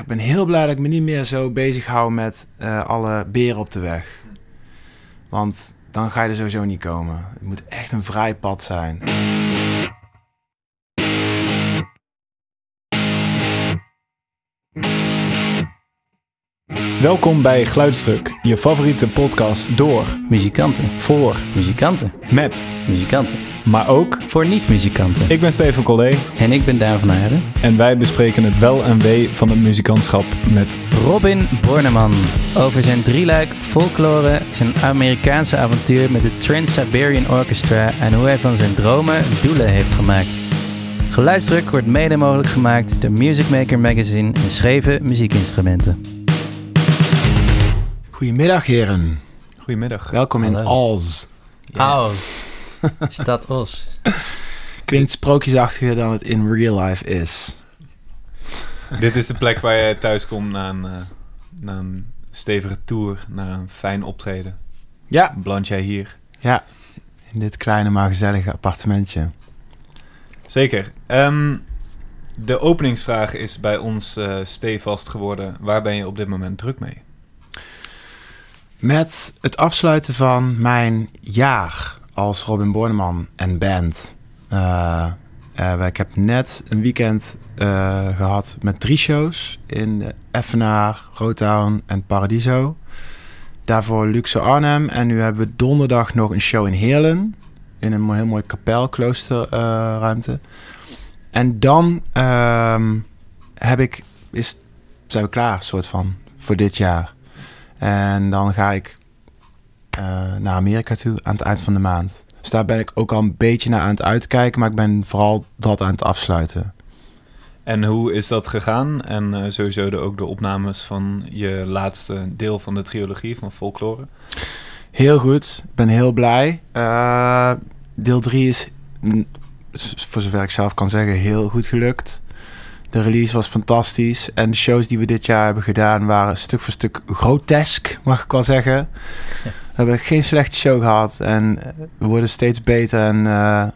ik ben heel blij dat ik me niet meer zo bezig hou met eh, alle beren op de weg. Want dan ga je er sowieso niet komen. Het moet echt een vrij pad zijn. Welkom bij Geluidsdruk, je favoriete podcast door, Muzikanten. voor, Muzikanten. met, Muzikanten. maar ook. Voor niet-muzikanten. Ik ben Steven Collé En ik ben Daan van Aarden. en wij bespreken het wel en wee van het muzikantschap met Robin Borneman. Over zijn drieluik, folklore, zijn Amerikaanse avontuur met het Trans-Siberian Orchestra... en hoe hij van zijn dromen doelen heeft gemaakt. Geluidsdruk wordt mede mogelijk gemaakt door Music Maker Magazine en Scheven Muziekinstrumenten. Goedemiddag heren. Goedemiddag. Welkom in. Als. Aus. Stad Os. Klinkt sprookjesachtiger dan het in real life is. Dit is de plek waar je thuis komt na een, eh, na een stevige tour, naar een fijn optreden. Ja, Beland jij hier? ja. In dit kleine maar gezellige appartementje. Zeker. Ehm, de openingsvraag is bij ons eh stevast geworden. Waar ben je op dit moment druk mee? Met het afsluiten van mijn jaar als Robin Borneman en band. Eh, eh, ik heb net een weekend eh, gehad met drie shows in Effenaar, Rotown en Paradiso. Daarvoor Luxe Arnhem. En nu hebben we donderdag nog een show in Heerlen. In een heel mooi kapelkloosterruimte. en dan ehm, heb ik, is, zijn we klaar, soort van, voor dit jaar. En dan ga ik eh, naar Amerika toe aan het eind van de maand. Dus daar ben ik ook al een beetje naar aan het uitkijken, maar ik ben vooral dat aan het afsluiten. En hoe is dat gegaan? En eh, sowieso de, ook de opnames van je laatste deel van de trilogie van Folklore. Heel goed, ik ben heel blij. Eh, deel 3 is, voor zover ik zelf kan zeggen, heel goed gelukt. De release was fantastisch. En de shows die we dit jaar hebben gedaan waren stuk voor stuk grotesk, mag ik wel zeggen. We hebben geen slechte show gehad. En eh, we worden steeds beter. En eh,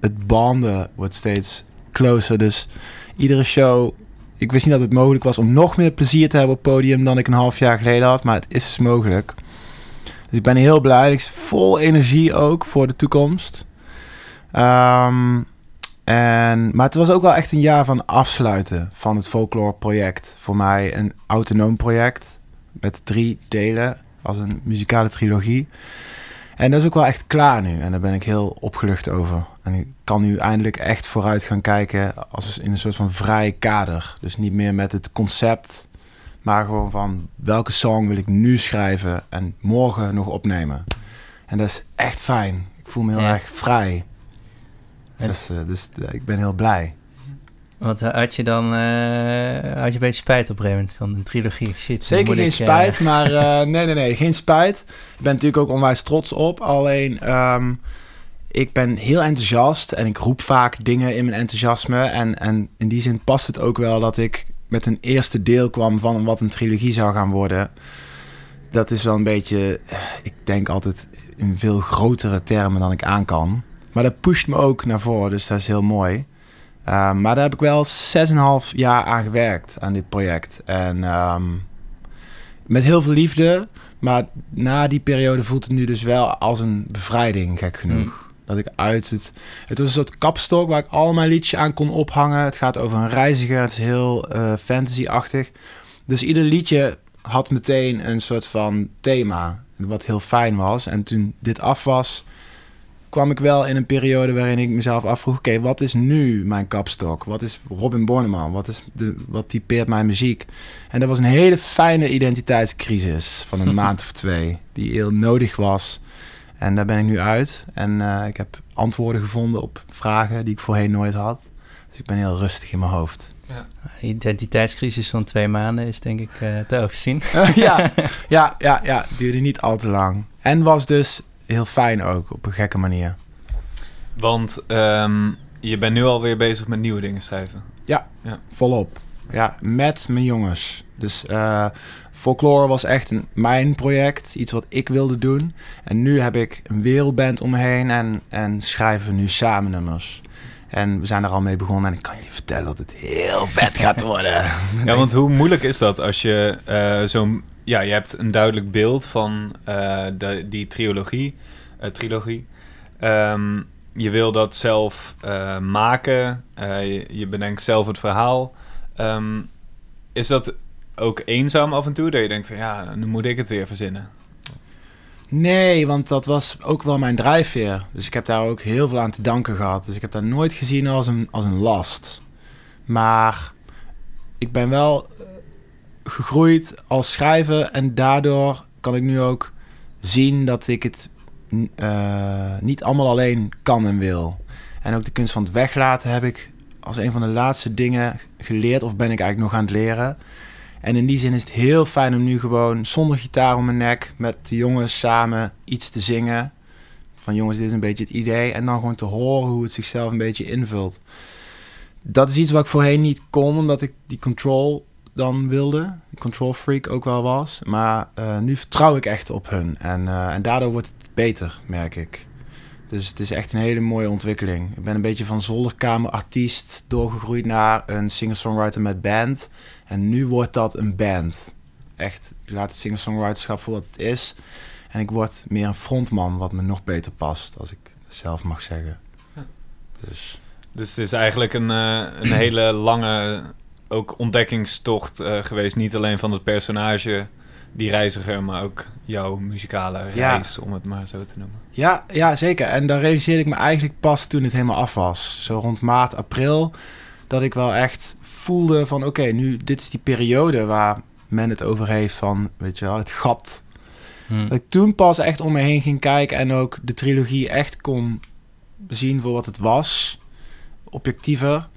het banden wordt steeds closer. Dus iedere show... Ik wist niet dat het mogelijk was om nog meer plezier te hebben op podium... dan ik een half jaar geleden had. Maar het is dus mogelijk. Dus ik ben heel blij. Ik ben vol energie ook voor de toekomst. Ehm, en, maar het was ook wel echt een jaar van afsluiten van het folklore project. Voor mij een autonoom project met drie delen als een muzikale trilogie. En dat is ook wel echt klaar nu. En daar ben ik heel opgelucht over. En ik kan nu eindelijk echt vooruit gaan kijken als in een soort van vrij kader. Dus niet meer met het concept, maar gewoon van welke song wil ik nu schrijven en morgen nog opnemen. En dat is echt fijn. Ik voel me heel Ja. erg vrij. Dus, eh, dus eh, ik ben heel blij. Want eh, had je dan had je een beetje spijt op een gegeven moment van een trilogie? Shit, Zeker geen ik, spijt, maar nee, nee, nee, geen spijt. Ik ben natuurlijk ook onwijs trots op. Alleen, ehm, ik ben heel enthousiast en ik roep vaak dingen in mijn enthousiasme. En, en in die zin past het ook wel dat ik met een eerste deel kwam van wat een trilogie zou gaan worden. Dat is wel een beetje, ik denk altijd in veel grotere termen dan ik aan kan. Maar dat pusht me ook naar voren, dus dat is heel mooi. Ehm, maar daar heb ik wel 6,5 jaar aan gewerkt, aan dit project. En ehm, met heel veel liefde. Maar na die periode voelt het nu dus wel als een bevrijding, gek genoeg. Dat ik uit het... Het was een soort kapstok waar ik al mijn liedjes aan kon ophangen. Het gaat over een reiziger. Het is heel eh, fantasy-achtig. Dus ieder liedje had meteen een soort van thema. Wat heel fijn was. En toen dit af was, kwam ik wel in een periode waarin ik mezelf afvroeg... Oké, wat is nu mijn kapstok? Wat is Robin Borneman? Wat, is de, wat typeert mijn muziek? En dat was een hele fijne identiteitscrisis van een maand of twee. Die heel nodig was. En daar ben ik nu uit. En eh, ik heb antwoorden gevonden op vragen die ik voorheen nooit had. Dus ik ben heel rustig in mijn hoofd. De identiteitscrisis van twee maanden is denk ik eh, te overzien. ja, ja, ja, ja. Duurde niet al te lang. En was dus heel fijn ook, op een gekke manier. Want ehm, je bent nu alweer bezig met nieuwe dingen schrijven. Volop. Ja, met mijn jongens. Dus eh folklore was echt een, mijn project. Iets wat ik wilde doen. En nu heb ik een wereldband om me heen en, en schrijven we nu samen nummers. En we zijn er al mee begonnen en ik kan jullie vertellen dat het heel vet gaat worden. Ja, want hoe moeilijk is dat als je uh, zo'n... Ja, je hebt een duidelijk beeld van uh, de, die trilogie. Uh, trilogie. Um, je wil dat zelf maken. Je, je, bedenkt zelf het verhaal. Um, is dat ook eenzaam af en toe? Dat je denkt van ja, nu moet ik het weer verzinnen. Nee, want dat was ook wel mijn drijfveer. Dus ik heb daar ook heel veel aan te danken gehad. Dus ik heb dat nooit gezien als een, als een last. Maar ik ben wel eh, gegroeid als schrijver en daardoor kan ik nu ook zien dat ik het uh, niet allemaal alleen kan en wil. En ook de kunst van het weglaten heb ik als een van de laatste dingen geleerd, of ben ik eigenlijk nog aan het leren. En in die zin is het heel fijn om nu gewoon zonder gitaar om mijn nek met de jongens samen iets te zingen. Van jongens, dit is een beetje het idee. En dan gewoon te horen hoe het zichzelf een beetje invult. Dat is iets wat ik voorheen niet kon, omdat ik die control dan wilde. Control freak ook wel was. Maar uh, nu vertrouw ik echt op hun. En, uh, en daardoor wordt het beter, merk ik. Dus het is echt een hele mooie ontwikkeling. Ik ben een beetje van zolderkamerartiest doorgegroeid naar een singer-songwriter met band. En nu wordt dat een band. Echt, ik laat het singer-songwriterschap voor wat het is. En ik word meer een frontman, wat me nog beter past, als ik zelf mag zeggen. Dus. dus het is eigenlijk een, uh, een hele lange ook ontdekkingstocht uh, geweest. Niet alleen van het personage die reiziger, maar ook jouw muzikale reis, om het maar zo te noemen. Ja, ja, zeker. En daar realiseerde ik me eigenlijk pas toen het helemaal af was. Zo rond maart, april, dat ik wel echt voelde van... oké, nu, dit is die periode waar men het over heeft van, weet je wel, het gat. Hmm. Dat ik toen pas echt om me heen ging kijken en ook de trilogie echt kon zien voor wat het was. Objectiever.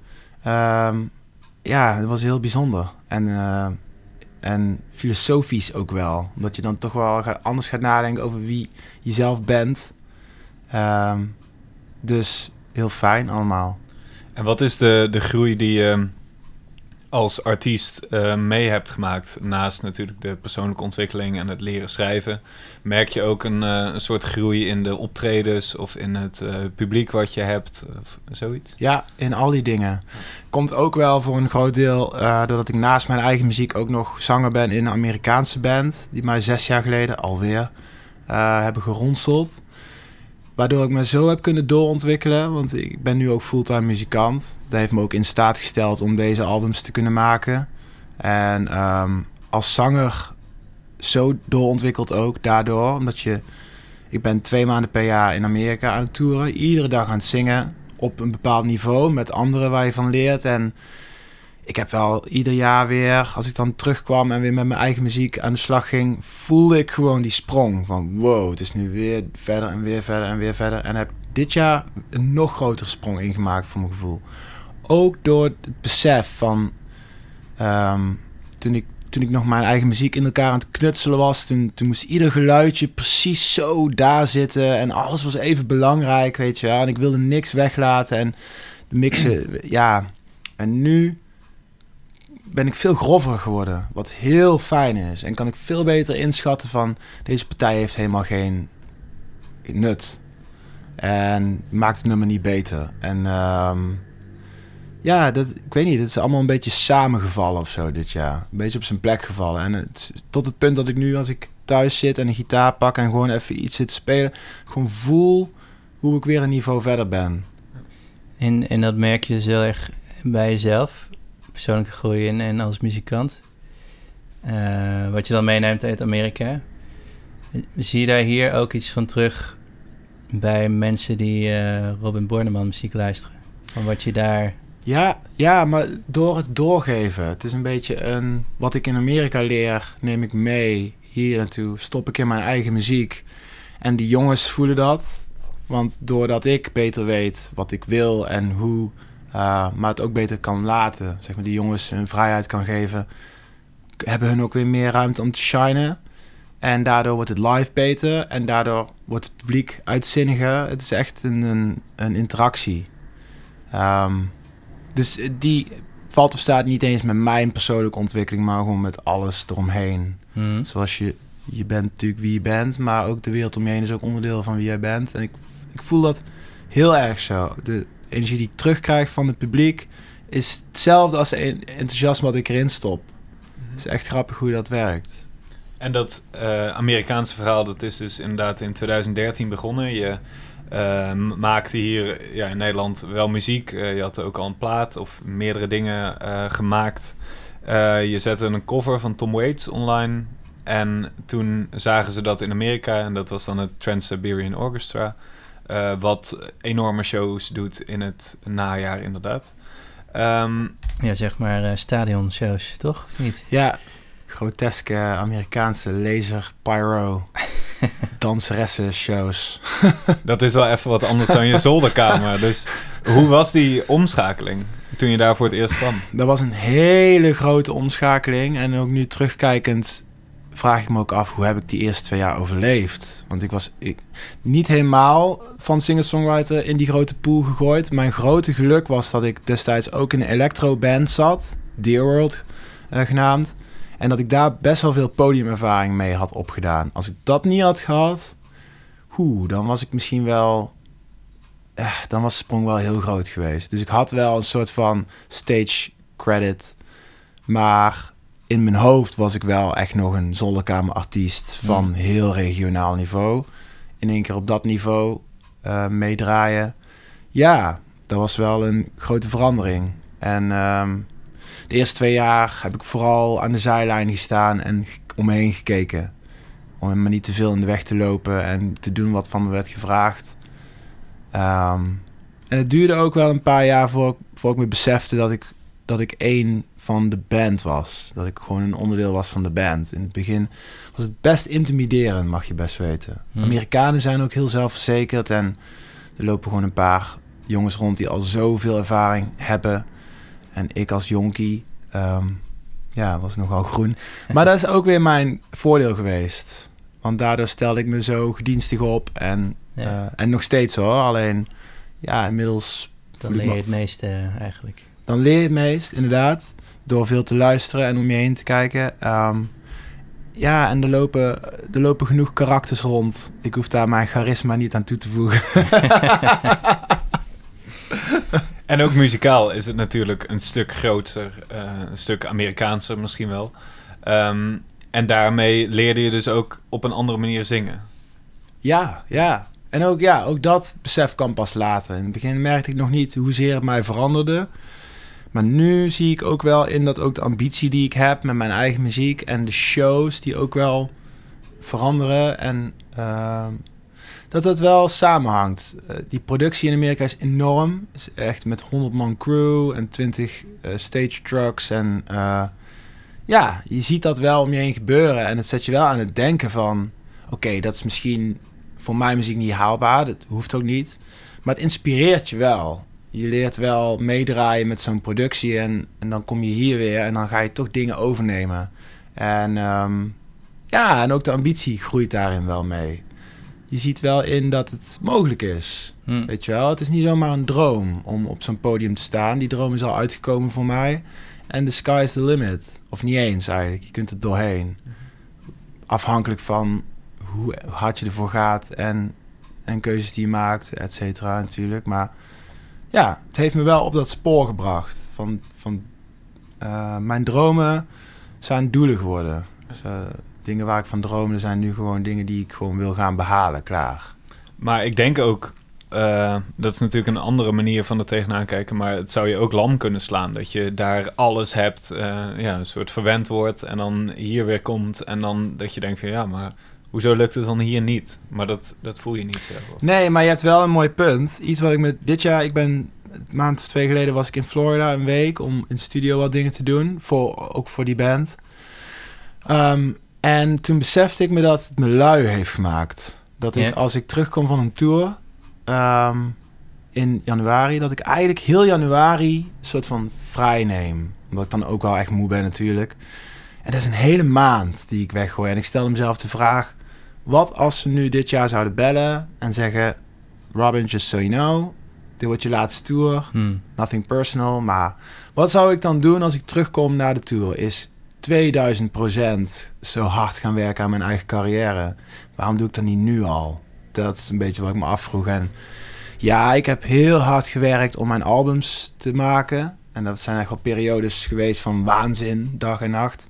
Um, ja, het was heel bijzonder. En... Uh, en filosofisch ook wel. Omdat je dan toch wel anders gaat nadenken over wie je zelf bent. Um, dus heel fijn allemaal. En wat is de, de groei die je als artiest uh, mee hebt gemaakt? Naast natuurlijk de persoonlijke ontwikkeling en het leren schrijven. Merk je ook een, een soort groei in de optredens of in het uh, publiek wat je hebt? Of zoiets? Ja, in al die dingen. Komt ook wel voor een groot deel doordat ik naast mijn eigen muziek ook nog zanger ben in een Amerikaanse band. Die mij zes jaar geleden alweer hebben geronseld. Waardoor ik me zo heb kunnen doorontwikkelen. Want ik ben nu ook fulltime muzikant. Dat heeft me ook in staat gesteld om deze albums te kunnen maken. En um, als zanger zo doorontwikkeld ook daardoor. Omdat je... Ik ben twee maanden per jaar in Amerika aan het toeren. Iedere dag aan het zingen. Op een bepaald niveau. Met anderen waar je van leert. En ik heb wel ieder jaar weer, als ik dan terugkwam en weer met mijn eigen muziek aan de slag ging, voelde ik gewoon die sprong van wow, het is nu weer verder en weer verder en weer verder. En heb dit jaar een nog grotere sprong ingemaakt voor mijn gevoel. Ook door het besef van um, toen ik toen ik nog mijn eigen muziek in elkaar aan het knutselen was, toen, toen moest ieder geluidje precies zo daar zitten. En alles was even belangrijk, weet je. En ik wilde niks weglaten en mixen, ja. En nu ben ik veel grover geworden. Wat heel fijn is. En kan ik veel beter inschatten van deze partij heeft helemaal geen nut. En maakt het nummer niet beter. En um, ja, dat, ik weet niet. Het is allemaal een beetje samengevallen of zo dit jaar. Een beetje op zijn plek gevallen. En tot het punt dat ik nu als ik thuis zit en een gitaar pak en gewoon even iets zit te spelen, gewoon voel hoe ik weer een niveau verder ben. En, en dat merk je dus heel erg bij jezelf persoonlijke groei in en als muzikant. Uh, wat je dan meeneemt uit Amerika. Zie je daar hier ook iets van terug bij mensen die uh, Robin Borneman muziek luisteren? Van wat je daar... Ja, ja, maar door het doorgeven. Het is een beetje een... Wat ik in Amerika leer, neem ik mee hier naartoe. Stop ik in mijn eigen muziek. En die jongens voelen dat. Want doordat ik beter weet wat ik wil en hoe uh, maar het ook beter kan laten. Zeg maar, die jongens hun vrijheid kan geven. Hebben hun ook weer meer ruimte om te shinen. En daardoor wordt het live beter. En daardoor wordt het publiek uitzinniger. Het is echt een, een, een interactie. Um, dus die valt of staat niet eens met mijn persoonlijke ontwikkeling, maar gewoon met alles eromheen. Mm. Zoals je, je bent natuurlijk wie je bent, maar ook de wereld om je heen is ook onderdeel van wie jij bent. En ik, ik voel dat heel erg zo. De, energie die ik terugkrijg van het publiek is hetzelfde als het enthousiasme wat ik erin stop. Het is echt grappig hoe dat werkt. En dat eh, Amerikaanse verhaal, dat is dus inderdaad in 2013 begonnen. Je uh, maakte hier ja, in Nederland wel muziek. Uh, je had ook al een plaat of meerdere dingen gemaakt. je zette een cover van Tom Waits online. En toen zagen ze dat in Amerika. En dat was dan het Trans-Siberian Orchestra. Wat enorme shows doet in het najaar inderdaad. Um, ja, zeg maar stadionshows, toch? Niet? Ja, groteske Amerikaanse laser, pyro, danseressen shows. dat is wel even wat anders dan je zolderkamer. Dus hoe was die omschakeling toen je daar voor het eerst kwam? Dat was een hele grote omschakeling. En ook nu terugkijkend vraag ik me ook af hoe heb ik die eerste twee jaar overleefd. Want ik was ik, niet helemaal van singer-songwriter in die grote pool gegooid. Mijn grote geluk was dat ik destijds ook in een electro-band zat, Dear World uh, genaamd. En dat ik daar best wel veel podiumervaring mee had opgedaan. Als ik dat niet had gehad, hoe, dan was ik misschien wel. Eh, dan was de sprong wel heel groot geweest. Dus ik had wel een soort van stage credit. Maar in mijn hoofd was ik wel echt nog een zolderkamerartiest van heel regionaal niveau. In één keer op dat niveau uh, meedraaien. Ja, dat was wel een grote verandering. En um, de eerste twee jaar heb ik vooral aan de zijlijn gestaan en om me heen gekeken. Om me niet te veel in de weg te lopen en te doen wat van me werd gevraagd. Ehm, en het duurde ook wel een paar jaar voor, voor ik me besefte dat ik, dat ik één van de band was. Dat ik gewoon een onderdeel was van de band. In het begin was het best intimiderend, mag je best weten. Hmm. Amerikanen zijn ook heel zelfverzekerd en er lopen gewoon een paar jongens rond die al zoveel ervaring hebben. En ik als jonkie, um, ja, was nogal groen. Maar dat is ook weer mijn voordeel geweest. Want daardoor stelde ik me zo gedienstig op. En, uh, en nog steeds hoor. Alleen, ja, inmiddels... Dan leer je het meeste eigenlijk. Dan leer je het meest, inderdaad. Door veel te luisteren en om je heen te kijken. Um, ja, en er lopen, er lopen genoeg karakters rond. Ik hoef daar mijn charisma niet aan toe te voegen. En ook muzikaal is het natuurlijk een stuk groter, uh, een stuk Amerikaanser misschien wel. Um, en daarmee leerde je dus ook op een andere manier zingen. Ja, ja. En ook, ja, ook dat besef kan pas later. In het begin merkte ik nog niet hoezeer het mij veranderde. Maar nu zie ik ook wel in dat ook de ambitie die ik heb met mijn eigen muziek en de shows die ook wel veranderen. En uh, dat dat wel samenhangt. Uh, die productie in Amerika is enorm. Is echt met 100 man crew en 20 uh, eh, stage trucks. En uh, ja, je ziet dat wel om je heen gebeuren. En het zet je wel aan het denken van... Oké, dat is misschien voor mijn muziek niet haalbaar. Dat hoeft ook niet. Maar het inspireert je wel. Je leert wel meedraaien met zo'n productie. En, en dan kom je hier weer en dan ga je toch dingen overnemen. En um, ja, en ook de ambitie groeit daarin wel mee je ziet wel in dat het mogelijk is. Hmm. Weet je wel, het is niet zomaar een droom om op zo'n podium te staan. Die droom is al uitgekomen voor mij. En the sky is the limit. Of niet eens eigenlijk. Je kunt er doorheen. Afhankelijk van hoe hard je ervoor gaat en, en keuzes die je maakt, et cetera, natuurlijk. Maar ja, het heeft me wel op dat spoor gebracht. Van, van uh, mijn dromen zijn doelen geworden. Dus, uh, dingen waar ik van droomde zijn nu gewoon dingen die ik gewoon wil gaan behalen, klaar. Maar ik denk ook, uh, dat is natuurlijk een andere manier van er tegenaan kijken, maar het zou je ook lam kunnen slaan. Dat je daar alles hebt, ja, een soort verwend wordt en dan hier weer komt en dan dat je denkt van ja, maar hoezo lukt het dan hier niet? Maar dat, dat voel je niet zelf. Nee, maar je hebt wel een mooi punt. Iets wat ik met dit jaar, ik ben een maand of twee geleden was ik in Florida een week om in studio wat dingen te doen, voor, ook voor die band. Um, en toen besefte ik me dat het me lui heeft gemaakt. Dat ik als ik terugkom van een tour um, in januari, dat ik eigenlijk heel januari een soort van vrij neem. Omdat ik dan ook wel echt moe ben natuurlijk. En dat is een hele maand die ik weggooi. En ik stelde mezelf de vraag: wat als ze nu dit jaar zouden bellen en zeggen: Robin, just so you know, dit wordt je laatste tour. Hmm. Nothing personal. Maar wat zou ik dan doen als ik terugkom naar de tour? Is 2000 procent zo hard gaan werken aan mijn eigen carrière. Waarom doe ik dat niet nu al? Dat is een beetje wat ik me afvroeg. En Ja, ik heb heel hard gewerkt om mijn albums te maken. En dat zijn echt wel periodes geweest van waanzin, dag en nacht.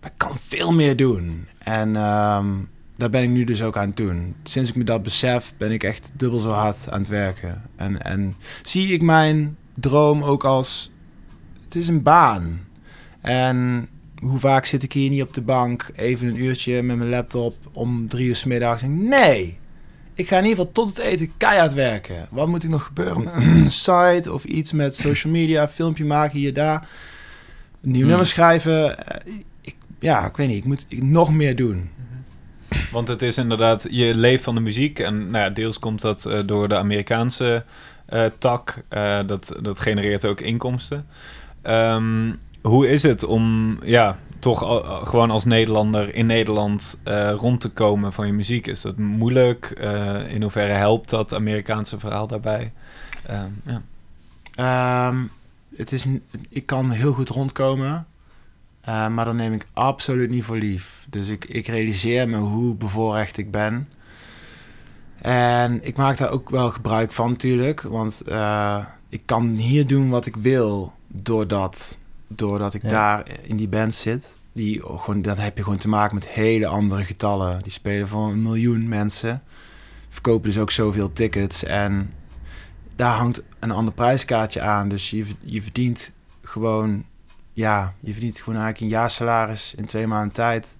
Maar ik kan veel meer doen. En ehm, daar ben ik nu dus ook aan het doen. Sinds ik me dat besef, ben ik echt dubbel zo hard aan het werken. En, en zie ik mijn droom ook als... Het is een baan. En hoe vaak zit ik hier niet op de bank... even een uurtje met mijn laptop om drie uur s middags... Nee, ik ga in ieder geval tot het eten keihard werken. Wat moet ik nog gebeuren? Een site of iets met social media, filmpje maken hier, daar. Een nieuw Hmm. nummer schrijven. Eh, Ik, ja, ik weet niet. Ik moet nog meer doen. Want het is inderdaad, je leeft van de muziek. En nou ja, deels komt dat eh, door de Amerikaanse eh, tak. Eh, dat, dat genereert ook inkomsten. Ehm, hoe is het om ja, toch gewoon als Nederlander in Nederland rond te komen van je muziek? Is dat moeilijk? In hoeverre helpt dat Amerikaanse verhaal daarbij? Ehm, ja. Ehm, het is, ik kan heel goed rondkomen. Eh, maar dat neem ik absoluut niet voor lief. Dus ik, ik realiseer me hoe bevoorrecht ik ben. En ik maak daar ook wel gebruik van natuurlijk. Want eh, ik kan hier doen wat ik wil doordat, doordat ik Ja. daar in die band zit. Die gewoon, dan heb je gewoon te maken met hele andere getallen. Die spelen voor een miljoen mensen. Verkopen dus ook zoveel tickets. En daar hangt een ander prijskaartje aan. Dus je, je verdient gewoon... Ja, je verdient gewoon eigenlijk een jaarsalaris in twee maanden tijd.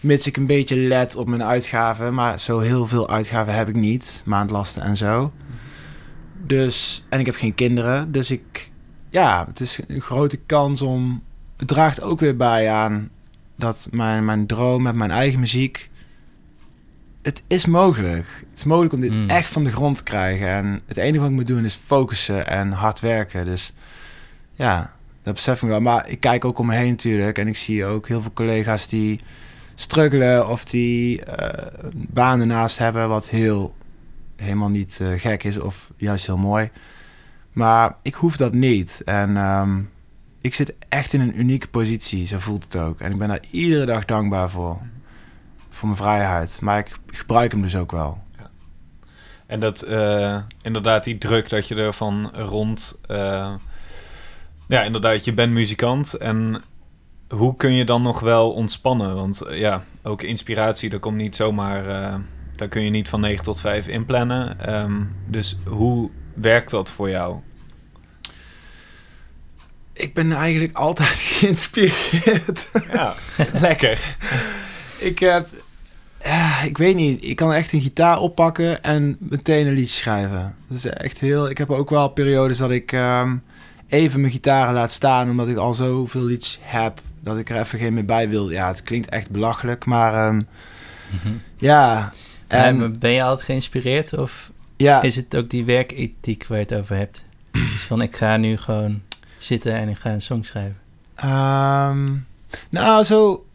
Mits ik een beetje let op mijn uitgaven. Maar zo heel veel uitgaven heb ik niet. Maandlasten en zo. Dus, en ik heb geen kinderen. Dus ik... Ja, het is een grote kans om... Het draagt ook weer bij aan dat mijn, mijn droom met mijn eigen muziek... Het is mogelijk. Het is mogelijk om dit Mm. echt van de grond te krijgen. En het enige wat ik moet doen is focussen en hard werken. Dus ja, dat besef ik wel. Maar ik kijk ook om me heen natuurlijk. En ik zie ook heel veel collega's die struggelen of die eh, banen naast hebben, wat heel helemaal niet eh, gek is of juist heel mooi. Maar ik hoef dat niet. En ehm, ik zit echt in een unieke positie, zo voelt het ook. En ik ben daar iedere dag dankbaar voor. Voor mijn vrijheid. Maar ik gebruik hem dus ook wel. En dat eh, inderdaad die druk dat je ervan rond... eh, ja, inderdaad, je bent muzikant. En hoe kun je dan nog wel ontspannen? Want eh, ja, ook inspiratie, dat komt niet zomaar... eh, daar kun je niet van 9 tot 5 inplannen. Ehm, dus hoe werkt dat voor jou? Ik ben eigenlijk altijd geïnspireerd. Ja, lekker. ik heb... Ja, ik weet niet. Ik kan echt een gitaar oppakken en meteen een liedje schrijven. Dat is echt heel... Ik heb ook wel periodes dat ik ehm, even mijn gitaar laat staan... omdat ik al zoveel liedjes heb dat ik er even geen meer bij wil. Ja, het klinkt echt belachelijk, maar ehm, ja... En maar ben je altijd geïnspireerd of ja, is het ook die werkethiek waar je het over hebt? Dus van ik ga nu gewoon zitten en ik ga een song schrijven. Ehm, nou, zo...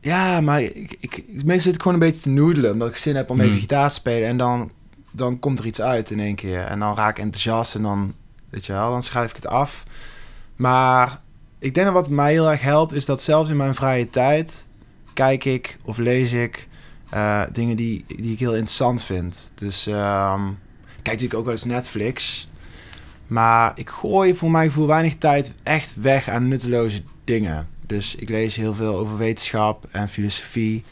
Ja, maar ik, ik, meestal zit ik gewoon een beetje te noedelen... omdat ik zin heb om even Hmm. gitaar te spelen... en dan, dan komt er iets uit in één keer. En dan raak ik enthousiast en dan, weet je dan schrijf ik het af. Maar ik denk dat wat mij heel erg helpt... is dat zelfs in mijn vrije tijd... kijk ik of lees ik eh, dingen die, die ik heel interessant vind. Dus ik kijk natuurlijk ook wel eens Netflix... Maar ik gooi voor mijn gevoel weinig tijd echt weg aan nutteloze dingen. Dus ik lees heel veel over wetenschap en filosofie.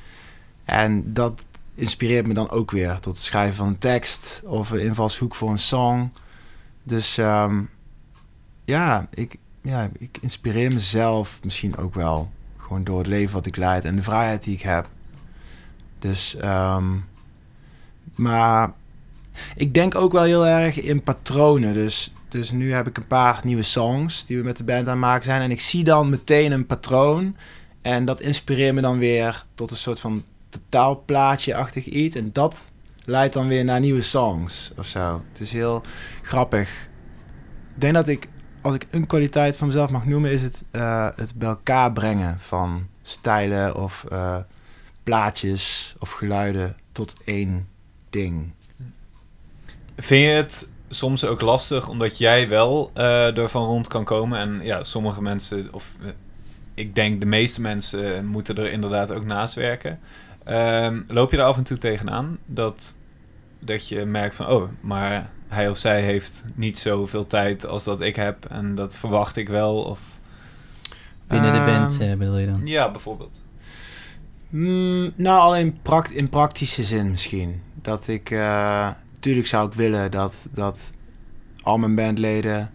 En dat inspireert me dan ook weer tot het schrijven van een tekst of een invalshoek voor een song. Dus ehm, ja, ik, ja, ik inspireer mezelf misschien ook wel. Gewoon door het leven wat ik leid en de vrijheid die ik heb. Dus, ehm, maar ik denk ook wel heel erg in patronen. Dus, dus nu heb ik een paar nieuwe songs die we met de band aan het maken zijn. En ik zie dan meteen een patroon. En dat inspireert me dan weer tot een soort van totaalplaatje-achtig iets. En dat leidt dan weer naar nieuwe songs of zo. Het is heel grappig. Ik denk dat ik, als ik een kwaliteit van mezelf mag noemen, is het eh, het bij elkaar brengen van stijlen of eh, plaatjes of geluiden tot één ding. Vind je het soms ook lastig omdat jij wel eh ervan rond kan komen? En ja, sommige mensen, of ik denk de meeste mensen, moeten er inderdaad ook naast werken. Ehm, loop je er af en toe tegenaan dat dat je merkt van, oh, maar hij of zij heeft niet zoveel tijd als dat ik heb en dat verwacht ik wel. Of Binnen de band eh, bedoel je dan? ja, bijvoorbeeld. Mm, nou, alleen pract in praktische zin misschien. Dat ik... eh tuurlijk zou ik willen dat, dat al mijn bandleden...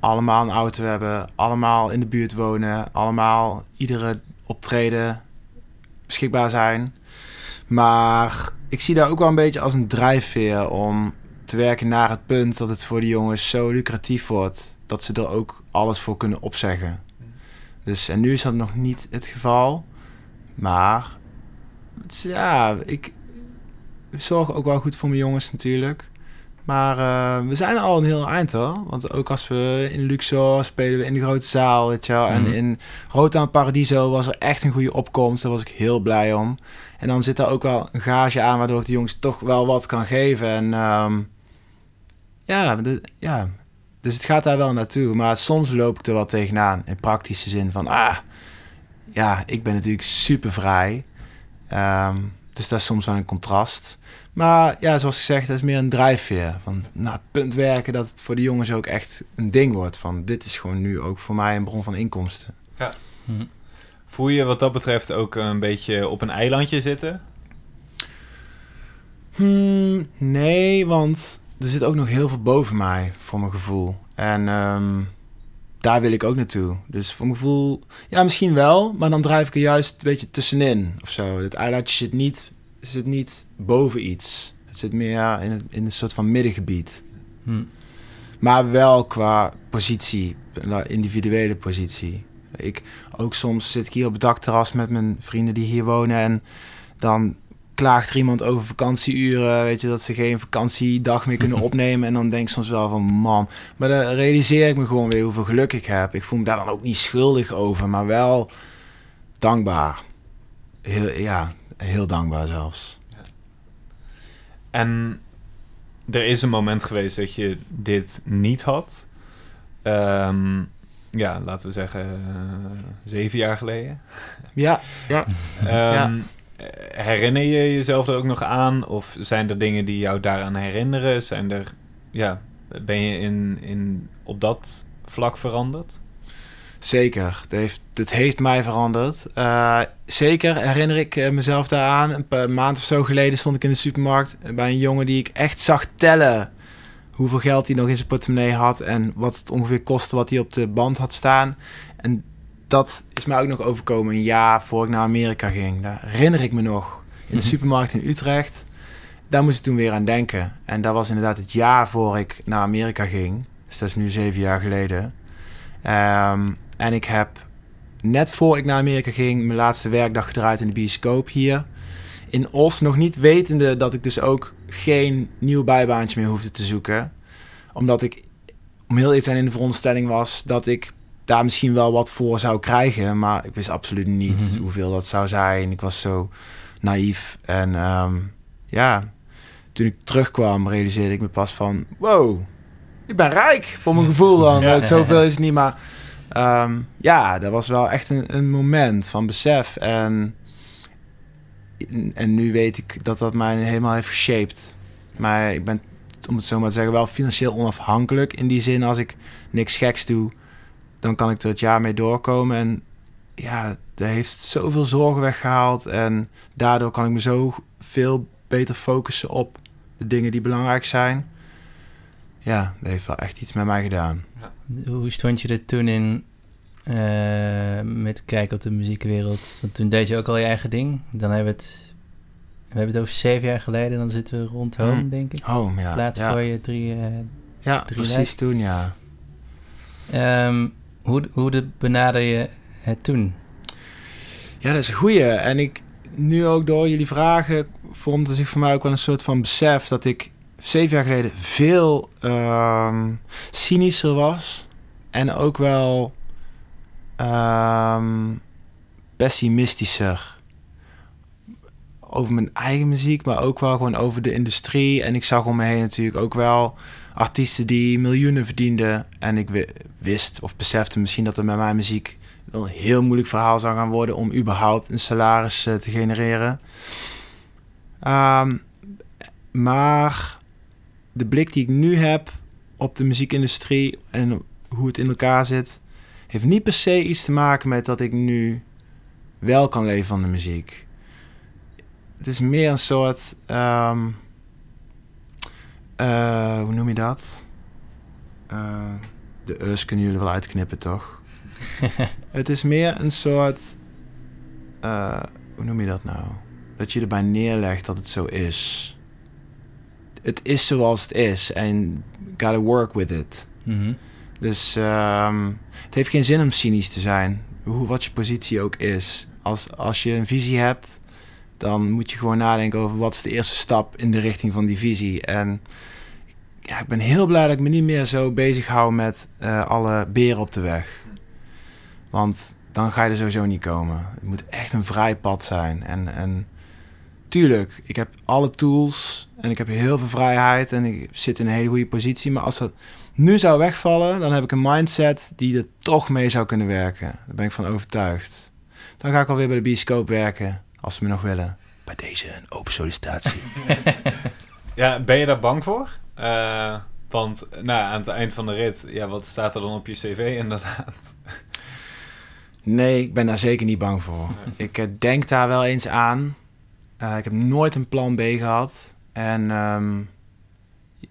allemaal een auto hebben. Allemaal in de buurt wonen. Allemaal iedere optreden beschikbaar zijn. Maar ik zie daar ook wel een beetje als een drijfveer... om te werken naar het punt dat het voor die jongens zo lucratief wordt... dat ze er ook alles voor kunnen opzeggen. Dus, en nu is dat nog niet het geval... Maar ja, ik zorg ook wel goed voor mijn jongens natuurlijk. Maar eh, we zijn al een heel eind hoor. Want ook als we in Luxor spelen we in de grote zaal, weet je wel. Mhm. En in Rotaan Paradiso was er echt een goede opkomst. Daar was ik heel blij om. En dan zit er ook wel een gage aan waardoor ik de jongens toch wel wat kan geven. En ehm, ja, de- ja, dus het gaat daar wel naartoe. Maar soms loop ik er wel tegenaan. In praktische zin van, ah, ja, ik ben natuurlijk super vrij. Ehm, dus dat is soms wel een contrast. Maar ja, zoals gezegd, dat is meer een drijfveer. Van naar het punt werken dat het voor de jongens ook echt een ding wordt. Van dit is gewoon nu ook voor mij een bron van inkomsten. Hm. Voel je wat dat betreft ook een beetje op een eilandje zitten? Hmm, nee, want er zit ook nog heel veel boven mij, voor mijn gevoel. En ehm, daar wil ik ook naartoe. Dus voor mijn gevoel, ja, misschien wel, maar dan drijf ik er juist een beetje tussenin of zo. Het eilandje zit niet, zit niet boven iets. Het zit meer in, het, in een soort van middengebied. Hm. Maar wel qua positie, nou, individuele positie. Ik, ook soms zit ik hier op het dakterras met mijn vrienden die hier wonen en dan klaagt er iemand over vakantieuren, weet je, dat ze geen vakantiedag meer kunnen opnemen. En dan denk ik soms wel van, man, maar dan realiseer ik me gewoon weer hoeveel geluk ik heb. Ik voel me daar dan ook niet schuldig over, maar wel dankbaar. Heel, ja, heel dankbaar zelfs. En er is een moment geweest dat je dit niet had. Ehm, ja, laten we zeggen eh, zeven jaar geleden. Ja, ja. Ehm, Herinner je jezelf er ook nog aan? Of zijn er dingen die jou daaraan herinneren? Zijn er, ja, ben je in, in, op dat vlak veranderd? Zeker, het heeft, het heeft mij veranderd. Eh, zeker herinner ik eh, mezelf daaraan. Een paar maand of zo geleden stond ik in de supermarkt bij een jongen die ik echt zag tellen hoeveel geld hij nog in zijn portemonnee had en wat het ongeveer kostte wat hij op de band had staan. En dat is mij ook nog overkomen een jaar voor ik naar Amerika ging. Daar herinner ik me nog. In de Mhm. supermarkt in Utrecht. Daar moest ik toen weer aan denken. En dat was inderdaad het jaar voor ik naar Amerika ging. Dus dat is nu zeven jaar geleden. Ehm, en ik heb net voor ik naar Amerika ging mijn laatste werkdag gedraaid in de bioscoop hier in Os. Nog niet wetende dat ik dus ook geen nieuw bijbaantje meer hoefde te zoeken. Omdat ik, om heel iets zijn in de veronderstelling was dat ik daar misschien wel wat voor zou krijgen. Maar ik wist absoluut niet Mhm. hoeveel dat zou zijn. Ik was zo naïef. En ehm, ja, toen ik terugkwam realiseerde ik me pas van... Wow, ik ben rijk voor mijn gevoel dan. Ja. Zoveel is het niet, maar... ehm, ja, dat was wel echt een, een moment van besef. En, en nu weet ik dat dat mij helemaal heeft geshaped. Maar ik ben, om het zo maar te zeggen, wel financieel onafhankelijk. In die zin, als ik niks geks doe, dan kan ik er het jaar mee doorkomen. En ja, dat heeft zoveel zorgen weggehaald. En daardoor kan ik me zo veel beter focussen op de dingen die belangrijk zijn. Ja, dat heeft wel echt iets met mij gedaan. Hoe stond je er toen in eh, met kijken op de muziekwereld? Want toen deed je ook al je eigen ding. Dan hebben we het, we hebben het over zeven jaar geleden. Dan zitten we rond home, Hmm. denk ik. Home, ja. Laat ja. voor je drie... eh, Ja, drie precies lijst. toen, ja. ehm, hoe, hoe de, benader je het toen? Ja, dat is een goeie. En ik, nu ook door jullie vragen, vormde zich voor mij ook wel een soort van besef dat ik zeven jaar geleden veel ehm, cynischer was. En ook wel ehm, pessimistischer. Over mijn eigen muziek, maar ook wel gewoon over de industrie. En ik zag om me heen natuurlijk ook wel artiesten die miljoenen verdienden. En ik wi- wist of besefte misschien dat er met mijn muziek wel een heel moeilijk verhaal zou gaan worden om überhaupt een salaris eh, te genereren. Ehm, maar de blik die ik nu heb op de muziekindustrie en hoe het in elkaar zit, heeft niet per se iets te maken met dat ik nu wel kan leven van de muziek. Het is meer een soort. ehm, eh, hoe noem je dat? Eh, de us kunnen jullie wel uitknippen, toch? het is meer een soort. eh, hoe noem je dat nou? Dat je erbij neerlegt dat het zo is. Het is zoals het is en gotta work with it. Mhm. Dus ehm, het heeft geen zin om cynisch te zijn, hoe, wat je positie ook is. Als, als je een visie hebt, dan moet je gewoon nadenken over wat is de eerste stap in de richting van die visie. En ja, ik ben heel blij dat ik me niet meer zo bezig hou met eh, alle beren op de weg. Want dan ga je er sowieso niet komen. Het moet echt een vrij pad zijn. En, en tuurlijk, ik heb alle tools en ik heb heel veel vrijheid en ik zit in een hele goede positie. Maar als dat nu zou wegvallen, dan heb ik een mindset die er toch mee zou kunnen werken. Daar ben ik van overtuigd. Dan ga ik alweer bij de bioscoop werken, als ze me nog willen. Bij deze een open sollicitatie. Ja, ben je daar bang voor? Eh, want nou, aan het eind van de rit, ja, wat staat er dan op je cv inderdaad? Nee, ik ben daar zeker niet bang voor. Ik eh, denk daar wel eens aan. Eh, ik heb nooit een plan B gehad. En, ehm,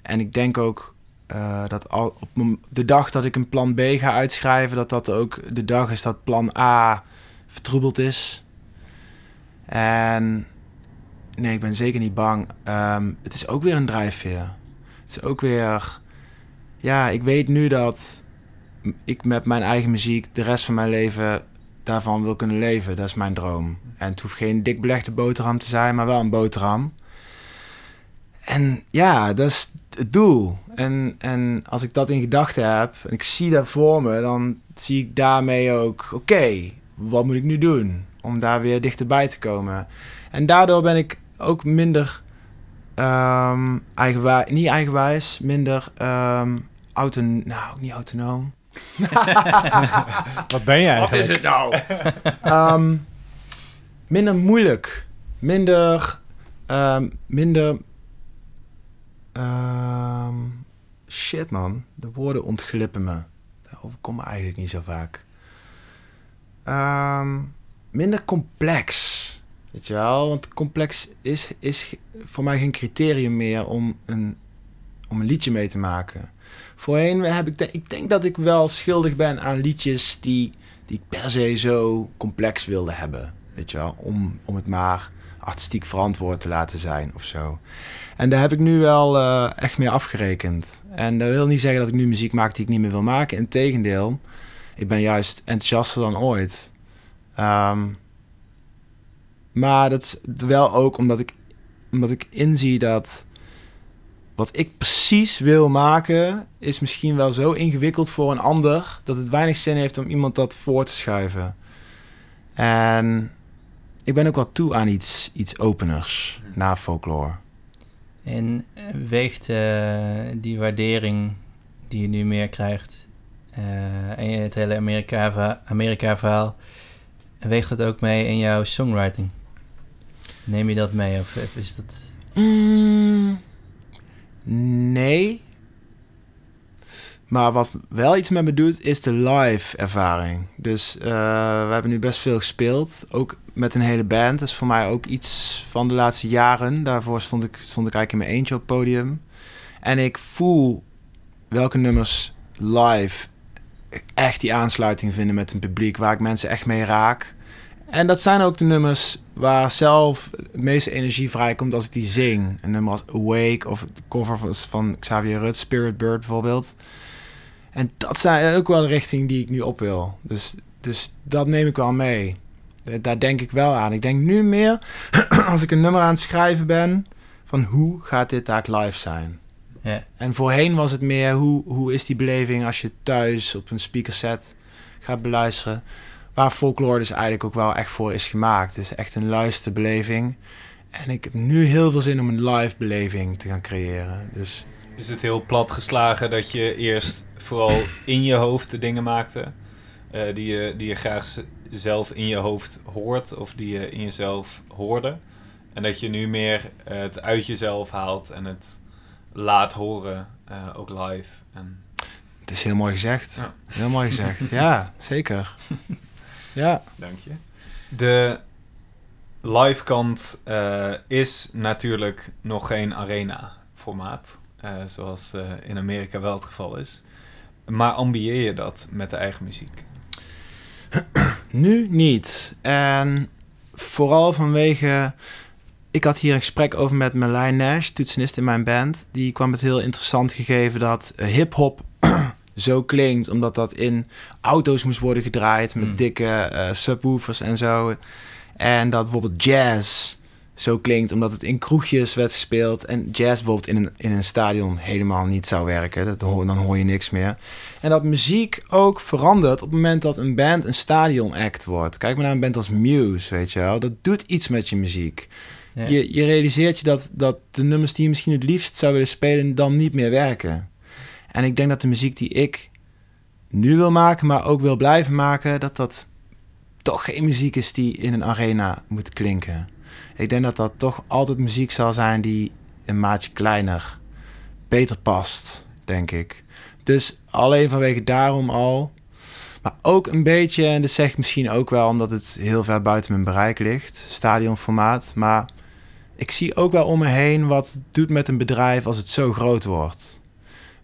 en ik denk ook eh, dat al op de dag dat ik een plan B ga uitschrijven, dat dat ook de dag is dat plan A vertroebeld is. En nee, ik ben zeker niet bang. Ehm, het is ook weer een drijfveer. Het is ook weer. Ja, ik weet nu dat ik met mijn eigen muziek de rest van mijn leven daarvan wil kunnen leven. Dat is mijn droom. En het hoeft geen dik belegde boterham te zijn, maar wel een boterham. En ja, dat is het doel. En, en als ik dat in gedachten heb en ik zie dat voor me, dan zie ik daarmee ook, oké, wat moet ik nu doen om daar weer dichterbij te komen? En daardoor ben ik ook minder ehm eigenwijs, niet eigenwijs, minder auto, nou ook niet autonoom. Wat ben je eigenlijk? het nou? Ehm, minder moeilijk. Minder. ehm, minder. ehm, shit, man. De woorden ontglippen me. Dat overkomt me eigenlijk niet zo vaak. Ehm, minder complex. Weet je wel? Want complex is, is voor mij geen criterium meer om een, om een liedje mee te maken. Voorheen heb ik, ik denk dat ik wel schuldig ben aan liedjes die, die ik per se zo complex wilde hebben. Weet je wel, om, om het maar artistiek verantwoord te laten zijn of zo. En daar heb ik nu wel eh, echt mee afgerekend. En dat wil niet zeggen dat ik nu muziek maak die ik niet meer wil maken. Integendeel, ik ben juist enthousiaster dan ooit. Ehm, maar dat is wel ook omdat ik, omdat ik inzie dat wat ik precies wil maken, is misschien wel zo ingewikkeld voor een ander dat het weinig zin heeft om iemand dat voor te schuiven. En ik ben ook wel toe aan iets, iets openers na folklore. En eh, weegt eh, die waardering die je nu meer krijgt eh, en het hele Amerika- Amerika-verhaal, weegt dat ook mee in jouw songwriting? Neem je dat mee of of is dat... Mm, nee. Maar wat wel iets met me doet, is de live ervaring. Dus eh, we hebben nu best veel gespeeld. Ook met een hele band. Dat is voor mij ook iets van de laatste jaren. Daarvoor stond ik, stond ik eigenlijk in mijn eentje op het podium. En ik voel welke nummers live echt die aansluiting vinden met een publiek. Waar ik mensen echt mee raak. En dat zijn ook de nummers waar zelf het meeste energie vrijkomt als ik die zing. Een nummer als Awake of de cover van, Xavier Rudd, Spirit Bird bijvoorbeeld. En dat zijn ook wel de richting die ik nu op wil. Dus, dus dat neem ik wel mee. Daar denk ik wel aan. Ik denk nu meer, als ik een nummer aan het schrijven ben, van hoe gaat dit daar live zijn? Ja. En voorheen was het meer, hoe, hoe is die beleving als je thuis op een speakerset gaat beluisteren? Waar folklore dus eigenlijk ook wel echt voor is gemaakt. Dus echt een luisterbeleving. En ik heb nu heel veel zin om een live beleving te gaan creëren. Dus Is het heel plat geslagen dat je eerst vooral in je hoofd de dingen maakte eh, die, je, die je graag zelf in je hoofd hoort of die je in jezelf hoorde? En dat je nu meer eh, het uit jezelf haalt en het laat horen, eh, ook live. En, Het is heel mooi gezegd. Ja. Heel mooi gezegd. ja, zeker. Ja. dank je. De live kant eh, is natuurlijk nog geen arena formaat. eh, zoals eh, in Amerika wel het geval is. Maar ambieer je dat met de eigen muziek? Nu niet. En vooral vanwege... Ik had hier een gesprek over met Marlijn Nash, toetsenist in mijn band. Die kwam het heel interessant gegeven dat hip-hop zo klinkt, omdat dat in auto's moest worden gedraaid met Hmm. dikke eh, subwoofers en zo. En dat bijvoorbeeld jazz zo klinkt, omdat het in kroegjes werd gespeeld. En jazz bijvoorbeeld in een, in een stadion helemaal niet zou werken. Dat hoor, dan hoor je niks meer. En dat muziek ook verandert op het moment dat een band een stadion act wordt. Kijk maar naar een band als Muse, weet je wel. Dat doet iets met je muziek. Ja. Je, je realiseert je dat, dat de nummers die je misschien het liefst zou willen spelen dan niet meer werken. En ik denk dat de muziek die ik nu wil maken, maar ook wil blijven maken, dat dat toch geen muziek is die in een arena moet klinken. Ik denk dat dat toch altijd muziek zal zijn die een maatje kleiner beter past, denk ik. Dus alleen vanwege daarom al. Maar ook een beetje, en dat zeg ik misschien ook wel omdat het heel ver buiten mijn bereik ligt, stadionformaat. Maar ik zie ook wel om me heen wat het doet met een bedrijf als het zo groot wordt.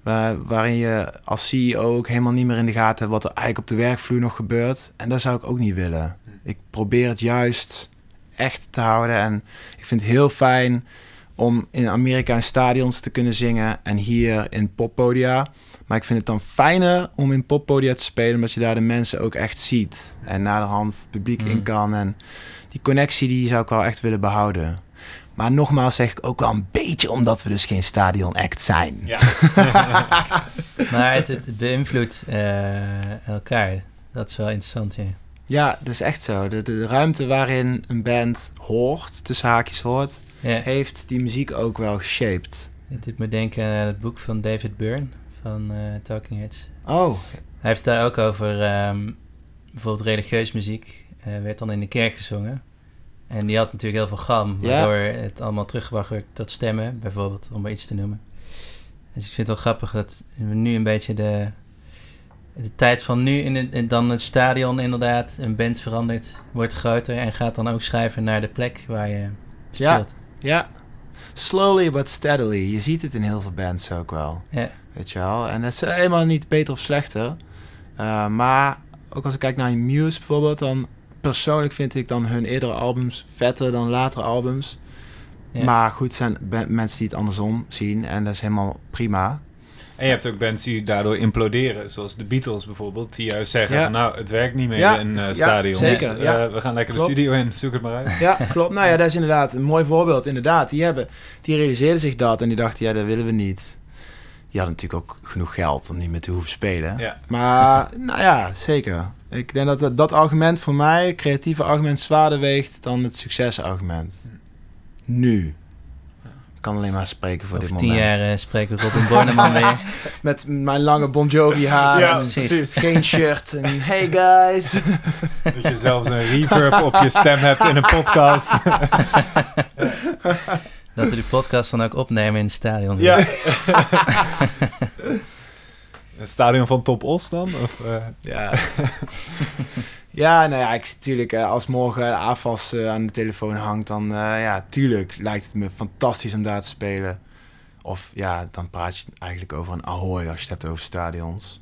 Waar, waarin je als CEO ook helemaal niet meer in de gaten hebt wat er eigenlijk op de werkvloer nog gebeurt. En dat zou ik ook niet willen. Ik probeer het juist echt te houden. En ik vind het heel fijn om in Amerika in stadions te kunnen zingen en hier in poppodia. Maar ik vind het dan fijner om in poppodia te spelen, omdat je daar de mensen ook echt ziet. En naderhand het publiek in Mm. kan. En die connectie die zou ik wel echt willen behouden. Maar nogmaals zeg ik ook wel een beetje omdat we dus geen stadion act zijn. Ja. Maar het, het beïnvloedt eh, elkaar. Dat is wel interessant, ja. Ja, dat is echt zo. De, de, de ruimte waarin een band hoort, tussen haakjes hoort, ja. heeft die muziek ook wel geshaped. Het doet me denken aan het boek van David Byrne van eh, Talking Heads. Oh, Hij heeft daar ook over ehm, bijvoorbeeld religieus muziek. eh, werd dan in de kerk gezongen. En die had natuurlijk heel veel gram, Ja. waardoor het allemaal teruggebracht werd tot stemmen, bijvoorbeeld, om maar iets te noemen. Dus ik vind het wel grappig dat we nu een beetje de, de tijd van nu, in het, dan het stadion inderdaad, een band verandert, wordt groter en gaat dan ook schrijven naar de plek waar je Ja. speelt. ja. Slowly but steadily. Je ziet het in heel veel bands ook wel. Ja. Weet je wel. En dat is helemaal niet beter of slechter. Uh, maar ook als ik kijk naar Muse bijvoorbeeld, dan persoonlijk vind ik dan hun eerdere albums vetter dan latere albums. Ja. Maar goed, zijn mensen die het andersom zien en dat is helemaal prima. En je hebt ook bands die daardoor imploderen, zoals de Beatles bijvoorbeeld, die juist zeggen Ja. van nou, het werkt niet meer Ja, in eh ja, stadions. zeker, Eh, ja. we gaan lekker Klopt. de studio in, zoek het maar uit. Ja, klopt. Nou ja, dat is inderdaad een mooi voorbeeld. Inderdaad, die, hebben, die realiseerden zich dat en die dachten, ja, dat willen we niet. Die hadden natuurlijk ook genoeg geld om niet meer te hoeven spelen. Ja. Maar, nou ja, zeker. Ik denk dat dat, dat argument voor mij, creatieve argument, zwaarder weegt dan het succesargument. Nu. Ik kan alleen maar spreken voor Over dit tien moment. jaar eh, spreken we Robin Borneman weer. Met mijn lange Bon Jovi haar Ja, precies. geen shirt. En hey guys. Dat je zelfs een reverb op je stem hebt in een podcast. Dat we die podcast dan ook opnemen in het stadion. ja. Een stadion van Top Os dan? Of, eh, Ja. ja, nou ja, ik zie natuurlijk eh, als morgen de AFAS eh, aan de telefoon hangt, dan eh, ja, tuurlijk lijkt het me fantastisch om daar te spelen. Of ja, dan praat je eigenlijk over een Ahoy als je het hebt over stadions.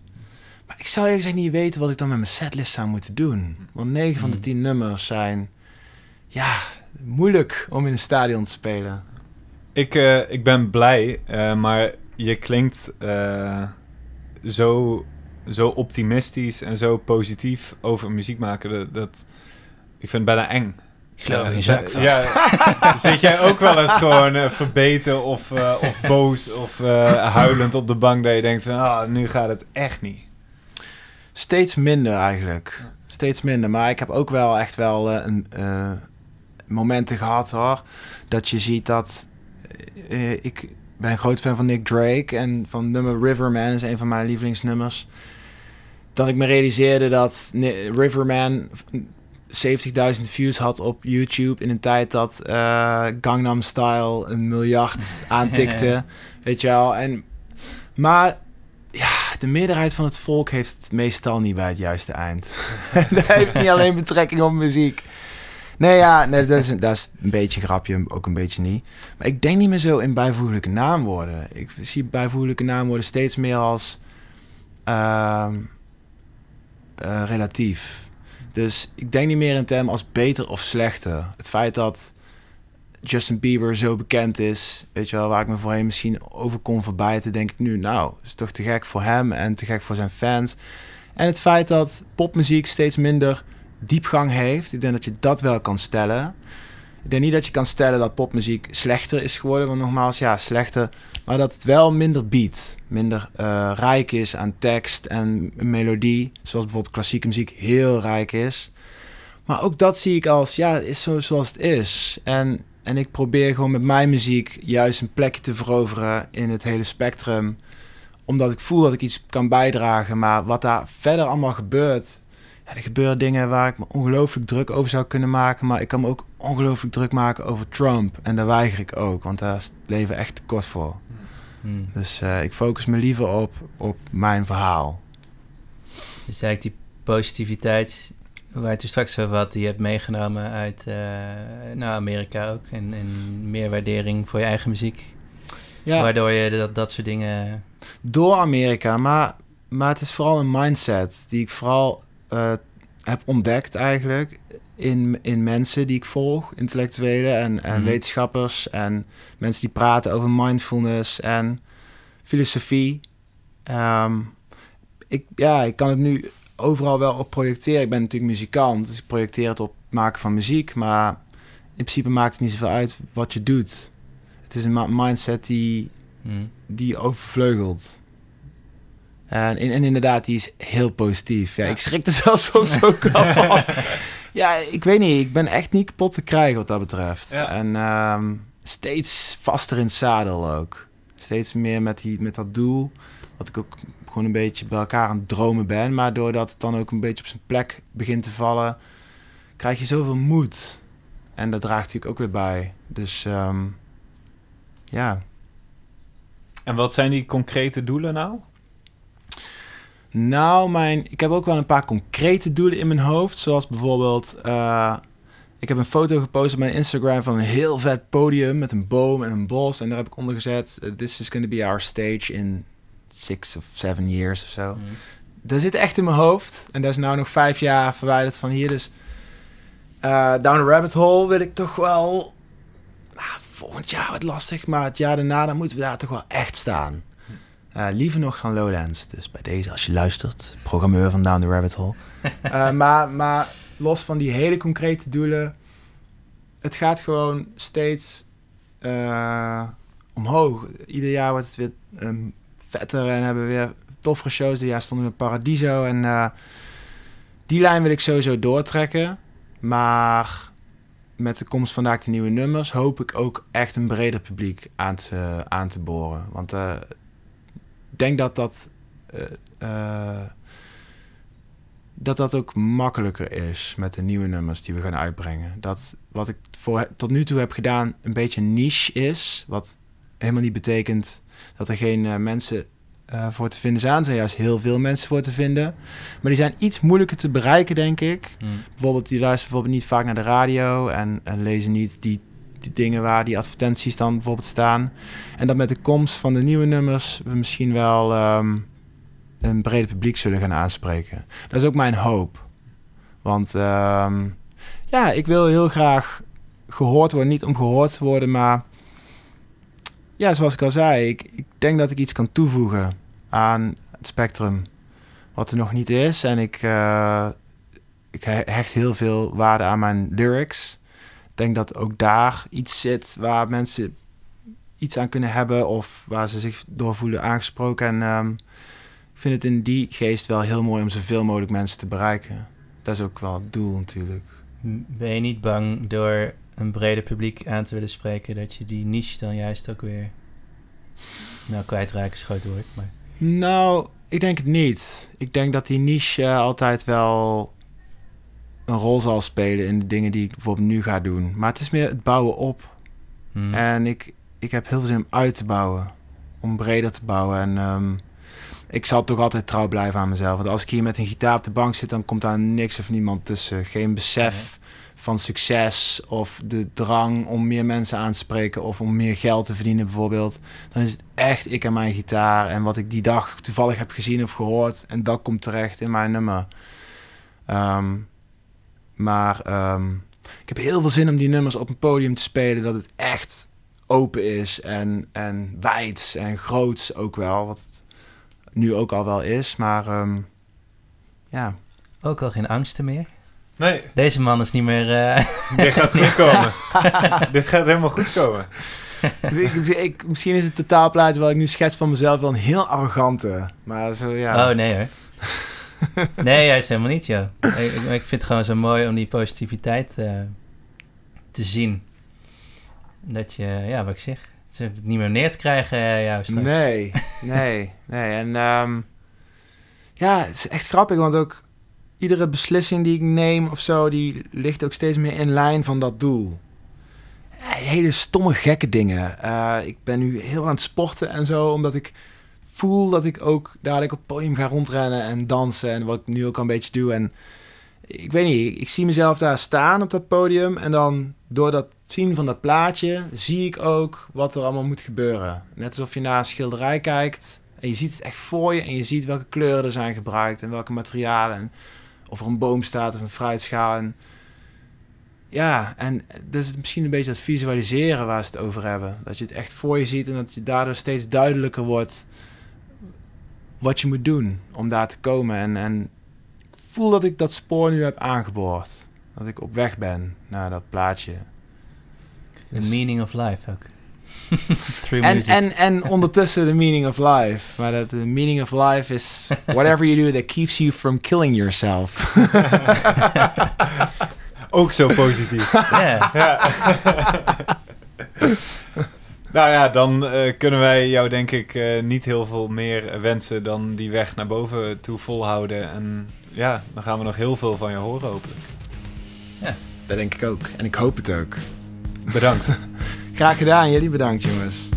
Maar ik zou eerlijk gezegd niet weten wat ik dan met mijn setlist zou moeten doen. Want 9 van de Hmm. 10 nummers zijn, ja, moeilijk om in een stadion te spelen. Ik, eh, ik ben blij, eh, maar je klinkt eh, zo, zo optimistisch en zo positief over muziek maken. Dat, dat, ik vind het bijna eng. Ik geloof zak van. Ja, zit jij ook wel eens gewoon verbeten of, eh, of boos of eh, huilend op de bank dat je denkt van, ah, nu gaat het echt niet. Steeds minder eigenlijk. Steeds minder. Maar ik heb ook wel echt wel een, eh, momenten gehad hoor. Dat je ziet dat. Eh, ik ben een groot fan van Nick Drake. En van nummer Riverman is een van mijn lievelingsnummers. Dat ik me realiseerde dat Riverman 70.000 views had op YouTube in een tijd dat eh, Gangnam Style een miljard aantikte. weet je wel. En, maar ja, de meerderheid van het volk heeft het meestal niet bij het juiste eind. dat heeft niet alleen betrekking op muziek. Nee, ja, nee, dat, is, dat een beetje grapje, ook een beetje niet. Maar ik denk niet meer zo in bijvoeglijke naamwoorden. Ik zie bijvoeglijke naamwoorden steeds meer als ehm, eh, relatief. Dus ik denk niet meer in termen als beter of slechter. Het feit dat Justin Bieber zo bekend is, weet je wel, waar ik me voorheen misschien over kon verbijten, denk ik nu, nou, is toch te gek voor hem en te gek voor zijn fans. En het feit dat popmuziek steeds minder diepgang heeft, ik denk dat je dat wel kan stellen. Ik denk niet dat je kan stellen dat popmuziek slechter is geworden, want nogmaals, ja, slechter, maar dat het wel minder biedt, minder uh, rijk is aan tekst en melodie, zoals bijvoorbeeld klassieke muziek heel rijk is. Maar ook dat zie ik als, ja, is zo zoals het is. En en ik probeer gewoon met mijn muziek juist een plekje te veroveren in het hele spectrum. Omdat ik voel dat ik iets kan bijdragen. Maar wat daar verder allemaal gebeurt. Ja, er gebeuren dingen waar ik me ongelooflijk druk over zou kunnen maken. Maar ik kan me ook ongelooflijk druk maken over Trump. En daar weiger ik ook. Want daar is het leven echt te kort voor. Hmm. Dus uh, ik focus me liever op, op mijn verhaal. Dus eigenlijk die positiviteit waar je het straks over had, die je hebt meegenomen uit uh, nou, Amerika ook. En, en meer waardering voor je eigen muziek. Ja. Waardoor je dat, dat soort dingen... Door Amerika, maar, maar het is vooral een mindset die ik vooral uh, heb ontdekt eigenlijk. In, in mensen die ik volg, intellectuelen en, en mm wetenschappers en mensen die praten over mindfulness en filosofie. Um, ik, ja, ik kan het nu overal wel op projecteren. Ik ben natuurlijk muzikant, dus ik projecteer het op maken van muziek. Maar in principe maakt het niet zoveel uit wat je doet. Het is een mindset die, hmm. die overvleugelt. En, en, inderdaad, die is heel positief. Ja, Ik schrik er zelfs soms ook van. Ja, ik weet niet. Ik ben echt niet kapot te krijgen wat dat betreft. En ehm, steeds vaster in het zadel ook. Steeds meer met, die, met dat doel. Wat ik ook gewoon een beetje bij elkaar aan het dromen ben. Maar doordat het dan ook een beetje op zijn plek begint te vallen, krijg je zoveel moed. En dat draagt natuurlijk ook weer bij. Dus ehm, ja. En wat zijn die concrete doelen nou? Nou, mijn, ik heb ook wel een paar concrete doelen in mijn hoofd. Zoals bijvoorbeeld, uh, ik heb een foto gepost op mijn Instagram van een heel vet podium met een boom en een bos. En daar heb ik onder gezet, uh, this is going to be our stage in six of seven years of zo. Mm. Dat zit echt in mijn hoofd. En dat is nou nog vijf jaar verwijderd van hier. Dus uh, Down the Rabbit Hole wil ik toch wel... Nou, volgend jaar wat lastig, maar het jaar daarna dan moeten we daar toch wel echt staan. Uh, liever nog gaan Lowlands. Dus bij deze, als je luistert, programmeur van Down the Rabbit Hole. Uh, maar, maar los van die hele concrete doelen, het gaat gewoon steeds omhoog. Ieder jaar wordt het weer um, vetter en hebben weer toffere shows. Ja, stonden we in Paradiso en die lijn wil ik sowieso doortrekken. Maar met de komst van de nieuwe nummers hoop ik ook echt een breder publiek aan te, aan te boren. Want denk dat dat, uh, dat dat ook makkelijker is met de nieuwe nummers die we gaan uitbrengen. Dat wat ik voor, tot nu toe heb gedaan een beetje niche is. Wat helemaal niet betekent dat er geen uh, mensen voor te vinden zijn. Er zijn juist heel veel mensen voor te vinden. Maar die zijn iets moeilijker te bereiken, denk ik. Hmm. Bijvoorbeeld, die luisteren bijvoorbeeld niet vaak naar de radio en, en lezen niet die, die dingen waar die advertenties dan bijvoorbeeld staan. En dat met de komst van de nieuwe nummers we misschien wel um, een breder publiek zullen gaan aanspreken. Dat is ook mijn hoop. Want um, ja, ik wil heel graag gehoord worden. Niet om gehoord te worden, maar ja, zoals ik al zei, ik, ik denk dat ik iets kan toevoegen aan het spectrum wat er nog niet is. En ik, uh, ik hecht heel veel waarde aan mijn lyrics. Denk dat ook daar iets zit waar mensen iets aan kunnen hebben of waar ze zich door voelen aangesproken. En um, ik vind het in die geest wel heel mooi om zoveel mogelijk mensen te bereiken. Dat is ook wel het doel natuurlijk. Ben je niet bang door een breder publiek aan te willen spreken, dat je die niche dan juist ook weer nou kwijtraken is groot woord, maar... Nou, ik denk het niet. Ik denk dat die niche uh, altijd wel een rol zal spelen in de dingen die ik bijvoorbeeld nu ga doen. Maar het is meer het bouwen op. Hmm. En ik, ik heb heel veel zin om uit te bouwen. Om breder te bouwen. En ehm, ik zal toch altijd trouw blijven aan mezelf. Want als ik hier met een gitaar op de bank zit, dan komt daar niks of niemand tussen. Geen besef van succes of de drang om meer mensen aan te spreken of om meer geld te verdienen bijvoorbeeld. Dan is het echt ik en mijn gitaar en wat ik die dag toevallig heb gezien of gehoord. En dat komt terecht in mijn nummer. Ehm, maar ehm, ik heb heel veel zin om die nummers op een podium te spelen. Dat het echt open is en, en wijd en groots ook wel. Wat het nu ook al wel is. Maar ehm, ja, Ook al geen angsten meer. Nee, Deze man is niet meer... eh, dit gaat goed komen. dit gaat helemaal goed komen. ik, ik- misschien is het totaalplaatje wat ik nu schets van mezelf wel een heel arrogante. Maar zo ja. Oh, nee hoor. nee, juist helemaal niet, joh. Ik, ik, vind het gewoon zo mooi om die positiviteit eh, te zien. Dat je, ja, wat ik zeg, het niet meer neer te krijgen, eh, juist. Nee, nee, nee. En ehm, ja, het is echt grappig, want ook iedere beslissing die ik neem of zo, die ligt ook steeds meer in lijn van dat doel. Hele stomme, gekke dingen. Eh, ik ben nu heel aan het sporten en zo, omdat ik voel dat ik ook dadelijk op het podium ga rondrennen en dansen. En wat ik nu ook al een beetje doe. En ik weet niet, ik zie mezelf daar staan op dat podium. En dan door dat zien van dat plaatje zie ik ook wat er allemaal moet gebeuren. Net alsof je naar een schilderij kijkt en je ziet het echt voor je. En je ziet welke kleuren er zijn gebruikt en welke materialen. En of er een boom staat of een fruitschaal. En ja, en dat is misschien een beetje dat visualiseren waar ze het over hebben. Dat je het echt voor je ziet en dat je daardoor steeds duidelijker wordt wat je moet doen om daar te komen. En, en ik voel dat ik dat spoor nu heb aangeboord. Dat ik op weg ben naar dat plaatje. The meaning of life ook. Through En, music. en, en ondertussen the meaning of life. Maar dat the meaning of life is whatever you do that keeps you from killing yourself. Ook zo positief. Ja. Ja. nou ja, dan eh, kunnen wij jou denk ik eh, niet heel veel meer wensen dan die weg naar boven toe volhouden. En ja, dan gaan we nog heel veel van je horen hopelijk. dat denk ik ook. En ik hoop het ook. Bedankt. Graag gedaan. Jullie bedankt jongens.